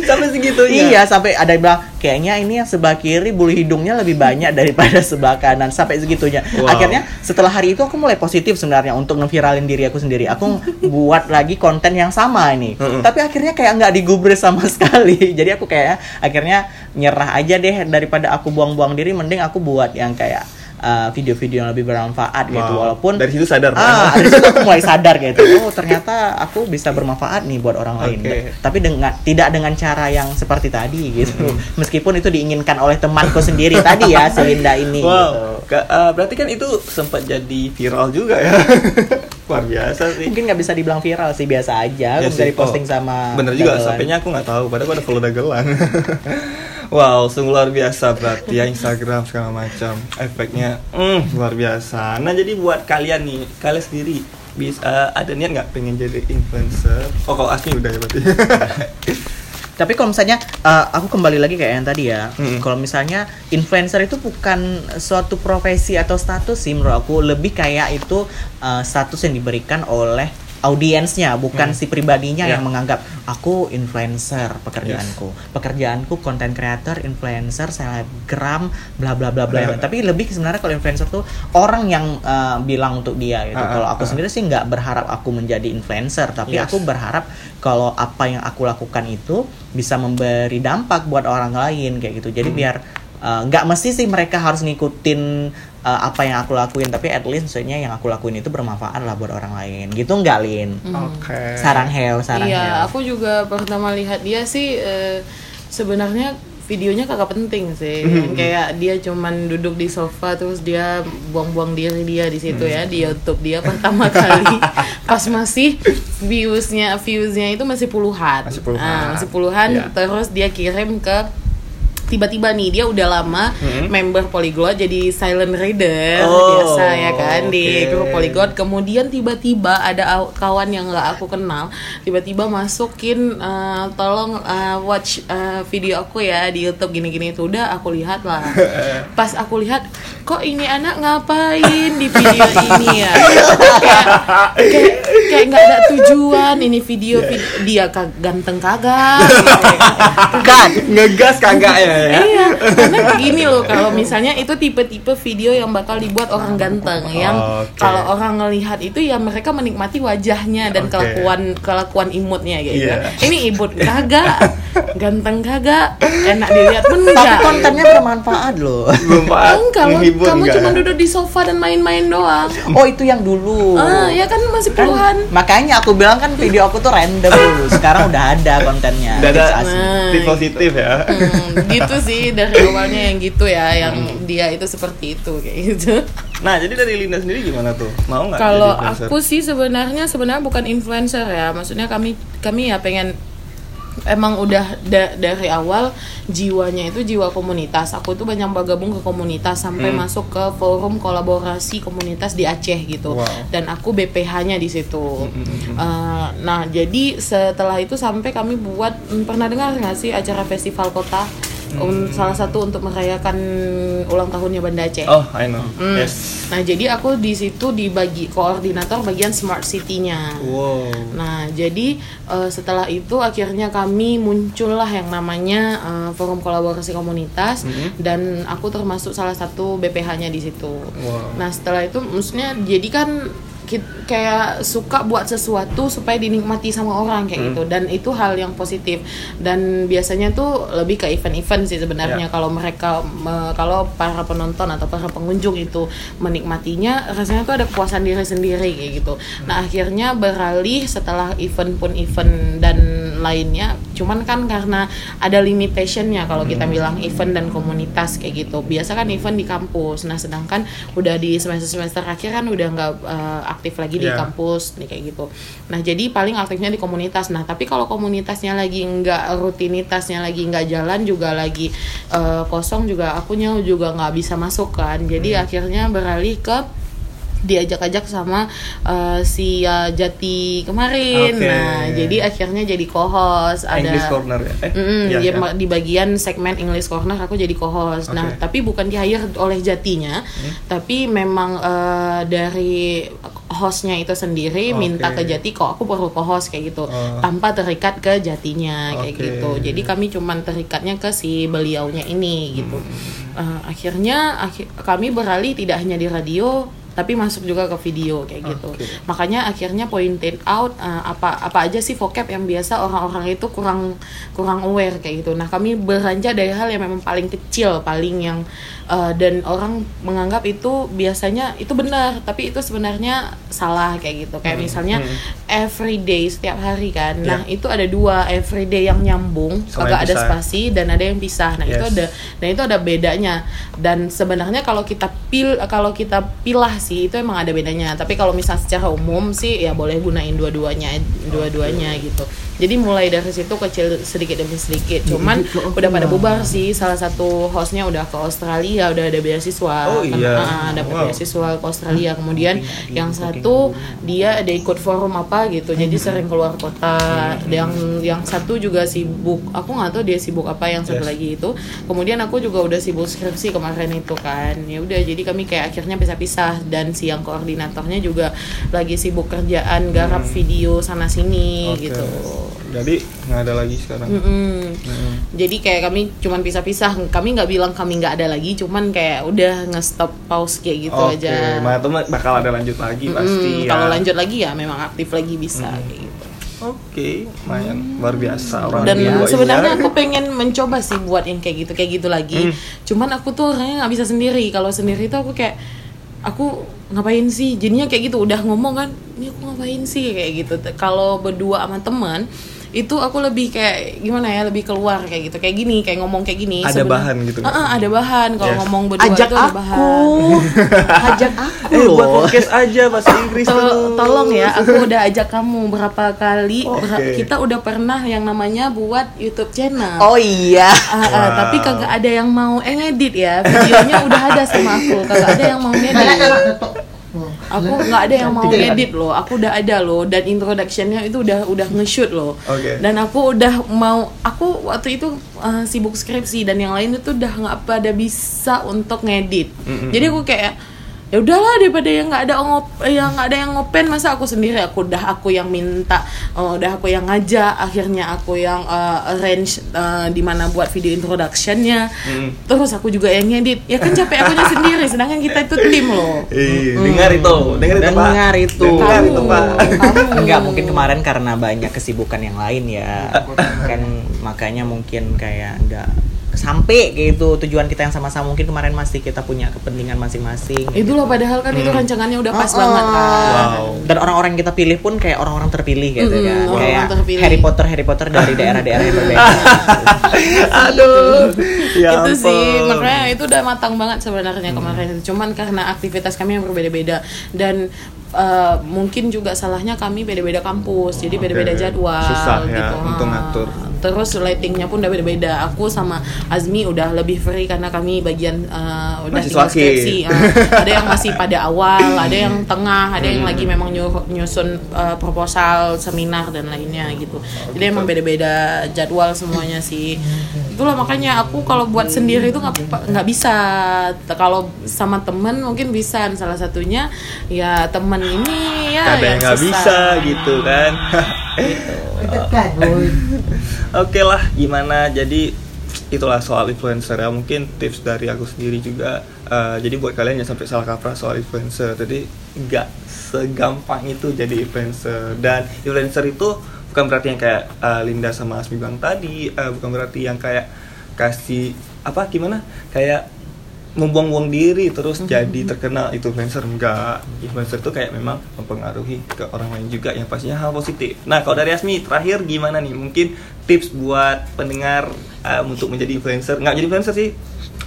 Sampai segitunya. iya sampai ada yang bilang kayaknya ini yang sebelah kiri bulu hidungnya lebih banyak daripada [laughs] sebelah kanan sampai segitunya. Wow. akhirnya setelah hari itu aku mulai positif sebenarnya untuk ngeviralin diri aku sendiri. Aku [laughs] buat lagi konten yang sama ini. Tapi akhirnya kayak nggak digubris sama [laughs] sekali. Jadi aku kayak akhirnya nyerah aja deh daripada aku buang-buang diri mending aku buat yang kayak uh, video-video yang lebih bermanfaat gitu Wow. walaupun dari situ sadar. ah dari situ aku mulai sadar [laughs] gitu oh ternyata aku bisa bermanfaat nih buat orang lain Oke. tapi dengan tidak dengan cara yang seperti tadi gitu meskipun itu diinginkan oleh temanku sendiri tadi ya Selinda ini gitu. Wow, Ka- eh, berarti kan itu sempat jadi viral juga ya. [laughs] Luar biasa sih. mungkin nggak bisa dibilang viral sih biasa aja Ya bisa diposting Oh, sama Bener juga, dagelan. sampainya aku nggak tahu. Padahal aku ada follow dagelan. [laughs] wow, sungguh luar biasa berarti ya Instagram segala macam. Efeknya, mm, luar biasa. Nah jadi buat kalian nih, kalian sendiri bisa ada niat nggak pengen jadi influencer? Oh kalau Asmi udah ya berarti. [laughs] Tapi kalau misalnya uh, aku kembali lagi kayak yang tadi ya, Mm-mm. kalau misalnya influencer itu bukan suatu profesi atau status sih menurut aku lebih kayak itu uh, status yang diberikan oleh audiensnya bukan Hmm. si pribadinya Ya. yang menganggap aku influencer pekerjaanku pekerjaanku content creator influencer selebgram bla bla bla bla lain. tapi lebih sebenarnya kalau influencer tuh orang yang uh, bilang untuk dia gitu Ah, kalau aku ah. sendiri sih nggak berharap aku menjadi influencer tapi Yes. aku berharap kalau apa yang aku lakukan itu bisa memberi dampak buat orang lain kayak gitu jadi Hmm. biar uh, nggak mesti sih mereka harus ngikutin uh, apa yang aku lakuin tapi at least maksudnya yang aku lakuin itu bermanfaat lah buat orang lain gitu nggak lin Oke. sarang heo sarang Iya, heo aku juga pertama lihat dia sih eh, sebenarnya videonya kagak penting sih. Hmm. Kayak dia cuman duduk di sofa terus dia buang-buang diri dia di situ ya di YouTube dia pertama [laughs] kali pas masih viewsnya viewsnya itu masih puluhan. Masih puluhan. Ah, masih puluhan Iya. terus dia kirim ke tiba-tiba nih dia udah lama Hmm. member Polyglot jadi silent reader Oh, biasa ya kan di oke. grup Polyglot. Kemudian tiba-tiba ada aw- kawan yang nggak aku kenal tiba-tiba masukin eh, tolong eh, watch eh, video aku ya di YouTube gini-gini itu. Udah aku lihat lah. [laughs] Pas aku lihat kok ini anak ngapain di video ini ya? [laughs] Kayak kayak kayak nggak ada tujuan ini video, video dia kag- ganteng kagak. [laughs] Kan Ngegas kagak ya ya. Iya, karena gini loh kalau misalnya itu tipe-tipe video yang bakal dibuat orang ganteng yang Oke. kalau orang ngelihat itu ya mereka menikmati wajahnya dan Oke. kelakuan kelakuan imutnya gitu. Iya. Ini imut kagak, ganteng kagak, enak dilihat pun tapi enggak. kontennya bermanfaat loh Bermanfaat, kamu enggak cuma duduk di sofa dan main-main doang. oh itu yang dulu Ah, ya kan masih Kan, puluhan. makanya aku bilang kan video aku tuh random dulu sekarang udah ada kontennya Udah ada asli. Nah, tips positif ya. Hmm, gitu sih dari awalnya yang gitu ya, yang dia itu seperti itu kayak gitu. Nah, jadi dari Linda sendiri gimana tuh? Mau nggak Kalau aku sih sebenarnya sebenarnya bukan influencer ya, maksudnya kami kami ya pengen emang udah da- dari awal jiwanya itu jiwa komunitas. Aku tuh banyak bergabung ke komunitas sampai Hmm. masuk ke forum kolaborasi komunitas di Aceh gitu. Wow. Dan aku BPH-nya di situ. Hmm, hmm, hmm. Uh, nah, jadi setelah itu sampai kami buat hmm, pernah dengar nggak sih acara festival kota? Un- salah satu untuk merayakan ulang tahunnya Banda Aceh. Oh, I know. Hmm. Yes. Nah, jadi aku di situ dibagi koordinator bagian smart city-nya. Wow. Nah, jadi eh, setelah itu akhirnya kami muncullah yang namanya eh, forum kolaborasi komunitas Mhm. dan aku termasuk salah satu BPH-nya di situ. Wow. Nah, setelah itu maksudnya jadi kan kayak suka buat sesuatu supaya dinikmati sama orang kayak Hmm. gitu. Dan itu hal yang positif. Dan biasanya tuh lebih ke event-event sih sebenarnya. Ya. kalau mereka me- kalau para penonton atau para pengunjung itu menikmatinya rasanya tuh ada kepuasan diri sendiri kayak gitu. Nah akhirnya beralih setelah event pun event dan lainnya cuman kan karena ada limitationnya kalau kita Hmm. bilang event dan komunitas kayak gitu. Biasa kan event di kampus. Nah sedangkan udah di semester semester akhir kan udah nggak eh, aktif lagi di Ya. kampus nih kayak gitu. Nah jadi paling aktifnya di komunitas. Nah tapi kalau komunitasnya lagi nggak rutinitasnya lagi nggak jalan juga lagi eh, kosong juga akunya juga nggak bisa masuk kan. Jadi akhirnya beralih ke diajak-ajak sama eh, si eh, Jati kemarin. Oke. Nah, jadi akhirnya jadi co-host ada English corner ya? Eh, Mm, kan? ma- di bagian segmen English Corner aku jadi co-host. Nah, Oke. tapi bukan di hire oleh Jatinya, tapi memang eh, dari hostnya itu sendiri Oke. minta ke Jati kok aku perlu co-host kayak gitu, Oh. tanpa terikat ke Jatinya kayak gitu. Jadi kami cuman terikatnya ke si beliaunya ini gitu. Hmm. Eh, akhirnya akhi- kami beralih tidak hanya di radio tapi masuk juga ke video kayak gitu. Makanya akhirnya pointed out uh, apa apa aja sih vocab yang biasa orang-orang itu kurang kurang aware kayak gitu. Nah, kami beranjak dari hal yang memang paling kecil, paling yang uh, dan orang menganggap itu biasanya itu benar, tapi itu sebenarnya salah kayak gitu. Kayak Hmm, misalnya hmm. everyday setiap hari kan. Nah, Ya. itu ada dua everyday yang nyambung, Sama agak yang ada spasi dan ada yang pisah. Nah, itu Yes. ada dan itu ada bedanya. Dan sebenarnya kalau kita pil kalau kita pilah sih itu emang ada bedanya. Tapi kalau misal secara umum sih ya boleh gunain dua-duanya dua-duanya gitu. Jadi mulai dari situ kecil sedikit demi sedikit. Cuman udah pada bubar sih. Salah satu hostnya udah ke Australia, udah ada beasiswa. Oh, iya. ah, dapat Wow. beasiswa ke Australia. Kemudian yang satu dia ada ikut forum apa gitu. Jadi sering keluar kota. Yang yang satu juga sibuk. Aku nggak tahu dia sibuk apa yang satu Yes. lagi itu. Kemudian aku juga udah sibuk skripsi kemarin itu kan. Ya udah jadi kami kayak akhirnya pisah-pisah dan si yang koordinatornya juga lagi sibuk kerjaan garap video sana sini Hmm. Oke. gitu. Jadi nggak ada lagi sekarang. Mm-mm. Mm. Jadi kayak kami cuman pisah-pisah. Kami nggak bilang kami nggak ada lagi, cuman kayak udah nge-stop pause kayak gitu Oke, aja. itu mah bakal ada lanjut lagi Mm-mm, pasti ya. Kalau lanjut lagi ya memang aktif lagi bisa Mm. kayak gitu. Oke, lumayan luar biasa orang Dan sebenarnya iya. aku pengen mencoba sih buat yang kayak gitu kayak gitu lagi. Hmm. Cuman aku tuh orangnya nggak bisa sendiri. Kalau sendiri tuh aku kayak aku ngapain sih? Jadinya kayak gitu udah ngomong kan, ini aku ngapain sih kayak gitu. Kalau berdua sama teman itu aku lebih kayak gimana ya lebih keluar kayak gitu kayak gini kayak ngomong kayak gini Ada sebenarnya- bahan gitu? Ah, ah, ada bahan kalau Yes. ngomong berdua ajak itu ada aku bahan [laughs] ajak aku Eh, buat podcast aja bahasa Inggris To- tuh. tolong ya, aku udah ajak kamu berapa kali. Oke. Ber- kita udah pernah yang namanya buat YouTube channel. oh iya Ah, ah, Wow. tapi kagak ada yang mau ngedit ya. Videonya udah ada sama aku, kagak ada yang mau ngedit. Aku nggak ada yang mau ngedit loh aku udah ada loh dan introductionnya itu udah udah nge-shoot loh. Oke. dan aku udah mau aku waktu itu uh, sibuk skripsi dan yang lain itu udah nggak pada bisa untuk ngedit. Jadi aku kayak ya udahlah daripada yang nggak ada ngop yang nggak ada yang ngopen masa aku sendiri aku udah aku yang minta uh, udah aku yang ngajak akhirnya aku yang uh, arrange uh, di mana buat video introductionnya terus aku juga yang ngedit ya kan capek akunya sendiri sedangkan kita itu tim loh Ih, dengar itu, dengar itu, Pak. Dengar itu. Dengar itu, Kamu, Pak. kamu. Enggak, mungkin kemarin karena banyak kesibukan yang lain ya. kan makanya mungkin kayak enggak sampai gitu tujuan kita yang sama-sama mungkin kemarin masih kita punya kepentingan masing-masing. itu loh padahal kan itu rancangannya udah pas Oh, banget kan Wow. Dan orang-orang yang kita pilih pun kayak orang-orang terpilih gitu Mm-mm, kan. orang-orang kayak terpilih. Harry Potter Harry Potter dari daerah-daerah yang berbeda. [laughs] Aduh. Ya itu sih makanya itu udah matang banget sebenarnya kemarin itu cuman karena aktivitas kami yang berbeda-beda dan uh, mungkin juga salahnya kami beda-beda kampus jadi beda-beda Oke. jadwal Susah ya gitu. untuk Ha. ngatur. terus lightingnya pun udah beda-beda. Aku sama Azmi udah lebih free karena kami bagian uh, udah Masih tinggal skripsi. Uh, [laughs] ada yang masih pada awal ada yang tengah ada yang lagi memang nyuruh- nyusun uh, proposal seminar dan lainnya gitu. Jadi emang beda-beda jadwal semuanya sih itulah makanya aku kalau buat sendiri itu nggak nggak bisa kalau sama temen mungkin bisa salah satunya ya temen ini ya Kadang yang nggak bisa gitu kan. [laughs] Oke lah, gimana? Jadi itulah soal influencer ya. Mungkin tips dari aku sendiri juga. eh, jadi buat kalian yang sampai salah kaprah soal influencer. Jadi nggak segampang itu jadi influencer. Dan influencer itu bukan berarti yang kayak eh, Linda sama Asmi bilang tadi. eh, bukan berarti yang kayak kasih apa gimana? Kayak membuang-buang diri terus jadi terkenal itu influencer enggak influencer itu kayak memang mempengaruhi ke orang lain juga yang pastinya hal positif nah kalau dari Asmi terakhir gimana nih mungkin tips buat pendengar um, untuk menjadi influencer nggak jadi influencer sih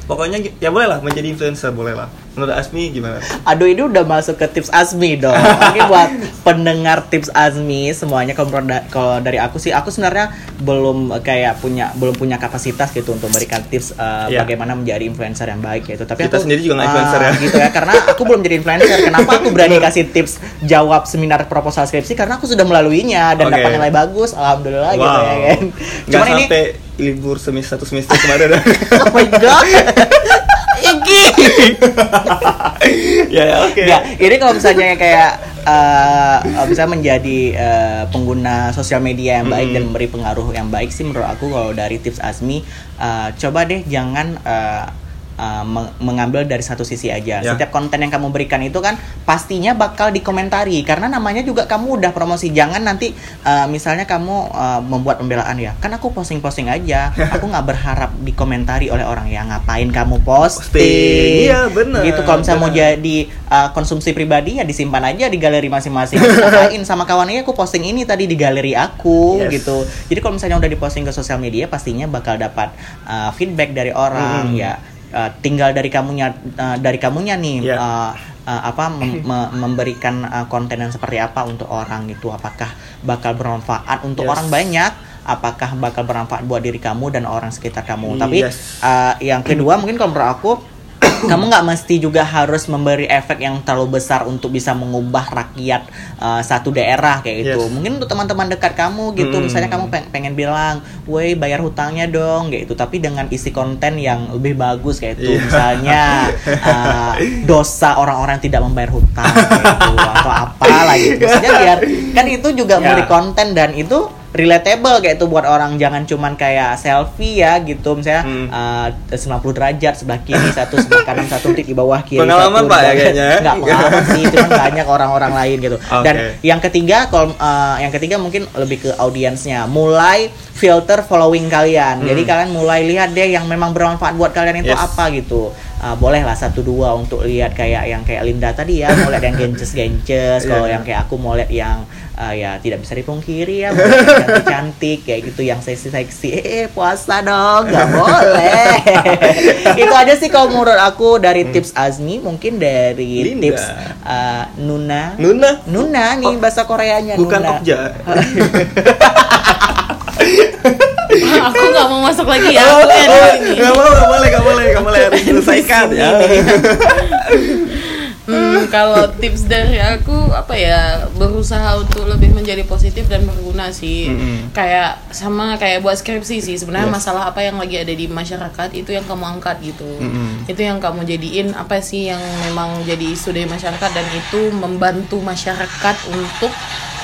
pokoknya ya boleh lah menjadi influencer boleh lah menurut Asmi gimana Aduh ini udah masuk ke tips Azmi dong. Oke [laughs] buat pendengar tips Azmi semuanya kalau dari aku sih aku sebenarnya belum kayak punya belum punya kapasitas gitu untuk memberikan tips uh, Iya. bagaimana menjadi influencer yang baik gitu. Tapi Kita aku, sendiri juga nggak influencer ah, ya. Gitu ya karena aku belum jadi influencer. Kenapa aku berani kasih tips jawab seminar proposal skripsi karena aku sudah melaluinya dan Oke. dapat nilai bagus. Alhamdulillah gitu wow ya kan. Nggak Cuman ini sampai libur semester satu semester kemarin [laughs] oh my god. Iki. [laughs] ya ya, oke Ya, ini kalau misalnya kayak eh, bisa menjadi eh, pengguna sosial media yang baik Hmm. dan memberi pengaruh yang baik sih menurut aku kalau dari tips Asmi eh, coba deh jangan eh, meng- mengambil dari satu sisi aja. Ya. Setiap konten yang kamu berikan itu kan pastinya bakal dikomentari karena namanya juga kamu udah promosi. Jangan nanti eh, misalnya kamu eh, membuat pembelaan ya. Kan aku posting-posting aja. [laughs] Aku nggak berharap dikomentari oleh orang ya ngapain kamu posting. Posting. Iya, bener, Gitu kalau misalnya mau jadi uh, konsumsi pribadi ya disimpan aja di galeri masing-masing. Ngapain [laughs] sama kawannya aku posting ini tadi di galeri aku Yes. gitu. Jadi kalau misalnya udah diposting ke sosial media pastinya bakal dapat uh, feedback dari orang Mm. ya. Uh, tinggal dari kamunya uh, dari kamunya nih Yeah. uh, uh, apa mem- [laughs] me- memberikan uh, konten yang seperti apa untuk orang gitu. Apakah bakal bermanfaat untuk Yes. orang banyak? Apakah bakal bermanfaat buat diri kamu dan orang sekitar kamu? Tapi Yes. uh, yang kedua mungkin kalau menurut aku [coughs] kamu nggak mesti juga harus memberi efek yang terlalu besar untuk bisa mengubah rakyat uh, satu daerah kayak gitu. Yes. Mungkin untuk teman-teman dekat kamu gitu, Hmm. misalnya kamu peng- pengen bilang, "Woi, bayar hutangnya dong." kayak gitu. Tapi dengan isi konten yang lebih bagus kayak itu. Iya. Misalnya uh, [laughs] dosa orang-orang tidak membayar hutang kayak gitu atau apalah gitu. Maksudnya biar kan itu juga Ya. memberi konten dan itu relatable kayak itu buat orang jangan cuman kayak selfie ya gitu misalnya Hmm. uh, 90 derajat sebelah kiri satu sebelah kanan satu titik di bawah kiri Pengalaman, Pak, ya, kayaknya? nggak pengalaman sih cuman [laughs] banyak orang-orang lain gitu dan Oke. yang ketiga kalau uh, yang ketiga mungkin lebih ke audiensnya mulai filter following kalian Hmm. jadi kalian mulai lihat deh yang memang bermanfaat buat kalian itu Yes. apa gitu Uh, boleh lah satu dua untuk lihat kayak yang kayak Linda tadi ya mau lihat yang gences gences kalau Iya. yang kayak aku mau lihat yang uh, ya tidak bisa dipungkiri ya cantik cantik kayak gitu yang seksi seksi eh puasa dong nggak boleh. Itu aja sih kalau menurut aku dari tips Azmi mungkin dari Hmm. Linda. tips uh, Nuna. Nuna? Nuna nih Oh, bahasa Koreanya bukan Nuna. Okja. [laughs] Aku nggak mau masuk lagi ya Oh, aku oh, nggak mau, nggak boleh, nggak boleh, nggak boleh harus selesaikan ya. [laughs] Hmm, [laughs] kalau tips dari aku apa ya berusaha untuk lebih menjadi positif dan berguna sih. Mm-mm. Kayak sama kayak buat skripsi sih. Sebenarnya Yes. masalah apa yang lagi ada di masyarakat itu yang kamu angkat gitu. Mm-mm. Itu yang kamu jadiin apa sih yang memang jadi isu dari masyarakat dan itu membantu masyarakat untuk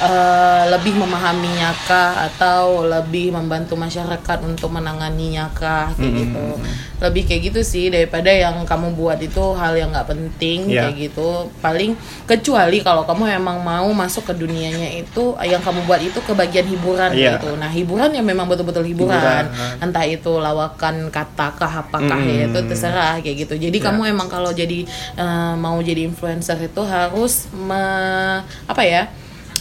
eh, lebih memahaminya kah atau lebih membantu masyarakat untuk menanganinya kah kayak Mm-mm. gitu. Lebih kayak gitu sih daripada yang kamu buat itu hal yang nggak penting Iya. kayak gitu. Paling kecuali kalau kamu emang mau masuk ke dunianya itu yang kamu buat itu ke bagian hiburan Iya. gitu. Nah, hiburan yang memang betul-betul hiburan. Hiburan. Entah itu lawakan kata kah apakah ya Mm-mm. itu terserah kayak gitu. Jadi Iya. kamu emang kalau jadi eh, mau jadi influencer itu harus me- apa ya?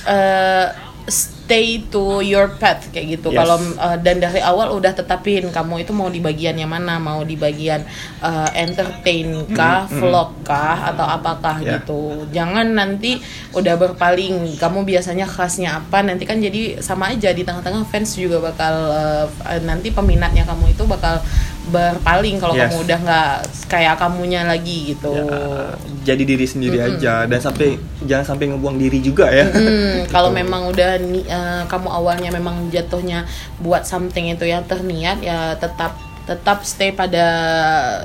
Eh, stay to your path kayak gitu. Yes. Kalau eh, dan dari awal udah tetapin kamu itu mau di bagian yang mana, mau di bagian eh, entertain kah, Mm, mm. vlog kah atau apakah Ya. gitu. Jangan nanti udah berpaling kamu biasanya khasnya apa nanti kan jadi sama aja di tengah-tengah fans juga bakal eh, nanti peminatnya kamu itu bakal berpaling kalau Yes. kamu udah nggak kayak kamunya lagi gitu. Ya, jadi diri sendiri Mm-mm. aja dan sampai jangan sampai ngebuang diri juga ya. Hmm, [laughs] kalau Gitu. memang udah ni- eh, kamu awalnya memang jatuhnya buat something itu yang terniat ya tetap tetap stay pada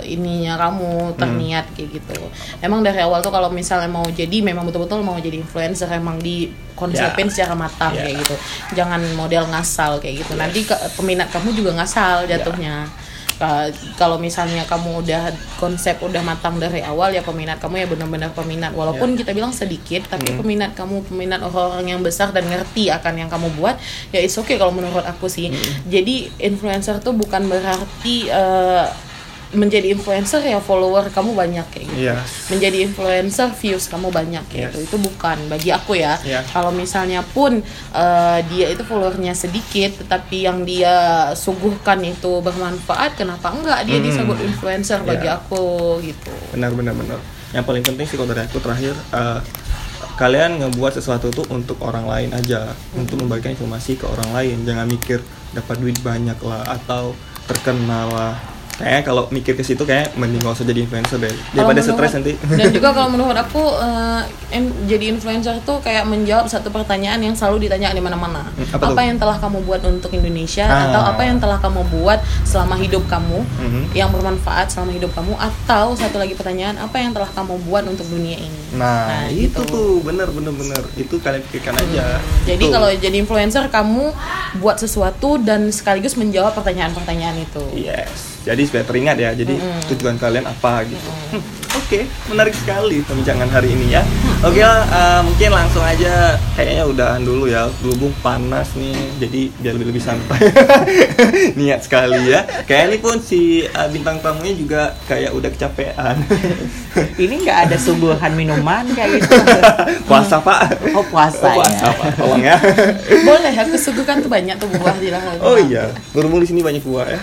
ininya kamu terniat kayak gitu. Emang dari awal tuh kalau misalnya mau jadi memang betul-betul mau jadi influencer emang di konsepin Ya. secara matang Ya. kayak gitu. Jangan model ngasal kayak gitu. Nanti ke- peminat kamu juga ngasal jatuhnya. Ka- kalau misalnya kamu udah konsep udah matang dari awal ya peminat kamu ya benar-benar peminat walaupun kita bilang sedikit tapi Hmm. peminat kamu peminat orang-orang yang besar dan ngerti akan yang kamu buat ya it's okay kalau menurut aku sih Hmm. jadi influencer tuh bukan berarti eh, menjadi influencer ya follower kamu banyak kayak gitu Iya. menjadi influencer views kamu banyak kayak Yes. gitu itu bukan bagi aku ya Iya. kalau misalnya pun eh, dia itu followernya sedikit tetapi yang dia suguhkan itu bermanfaat kenapa enggak dia Hmm. disebut influencer bagi Iya. aku gitu Benar benar benar. Yang paling penting sih kalau dari aku terakhir eh, kalian ngebuat sesuatu tuh untuk orang lain aja, untuk membagikan informasi ke orang lain. Jangan mikir dapat duit banyak lah atau terkenal lah. Kayaknya kalau mikir ke situ kayak mending gak usah jadi influencer deh. Daripada stres nanti. dan juga kalau [laughs] menurut aku eh, in- jadi influencer tuh kayak menjawab satu pertanyaan yang selalu ditanya di mana-mana Hmm, apa tuh? yang telah kamu buat untuk Indonesia Ah. atau apa yang telah kamu buat selama hidup kamu Mhm. yang bermanfaat selama hidup kamu atau satu lagi pertanyaan apa yang telah kamu buat untuk dunia ini Nah, itu gitu. tuh bener bener bener itu kalian pikirkan aja. Jadi kalau jadi influencer kamu buat sesuatu dan sekaligus menjawab pertanyaan-pertanyaan itu. Yes, jadi supaya teringat ya. Jadi tujuan kalian apa gitu. Hmm, Oke, menarik sekali perbincangan hari ini ya. Oke lah, eh, mungkin langsung aja kayaknya udahan dulu ya. Berhubung panas nih, jadi biar lebih lebih santai. [laughs] Niat sekali ya. Kayak ini pun si eh, bintang tamunya juga kayak udah kecapean. [laughs] Ini nggak ada suguhan minuman kayak gitu. [laughs] puasa pak. Oh puasa, Oh, puasa ya. pak, tolong ya. Boleh, aku suguhkan tuh banyak tuh buah di. Oh iya, berhubung di sini banyak buah ya.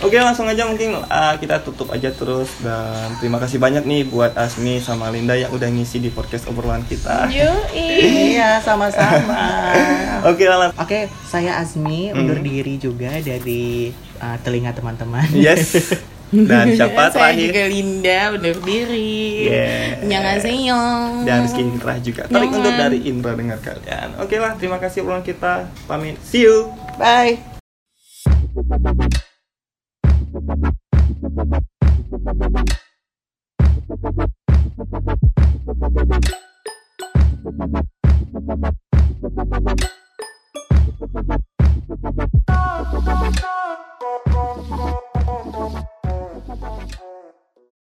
Oke langsung aja mungkin uh, kita tutup aja terus dan terima kasih banyak nih buat Asmi sama Linda yang udah ngisi di podcast obrolan kita. Iya sama-sama. [laughs] Oke lah. Oke, saya Azmi Hmm. undur diri juga dari uh, telinga teman-teman. Yes. [laughs] Dan siapa Saya terakhir? juga Linda, undur diri. Yeah. Dan Rizky Indra juga. Tarik undur dari Indra dengar kalian. Oke lah, terima kasih obrolan kita. Pamit. See you. Bye. Thank you.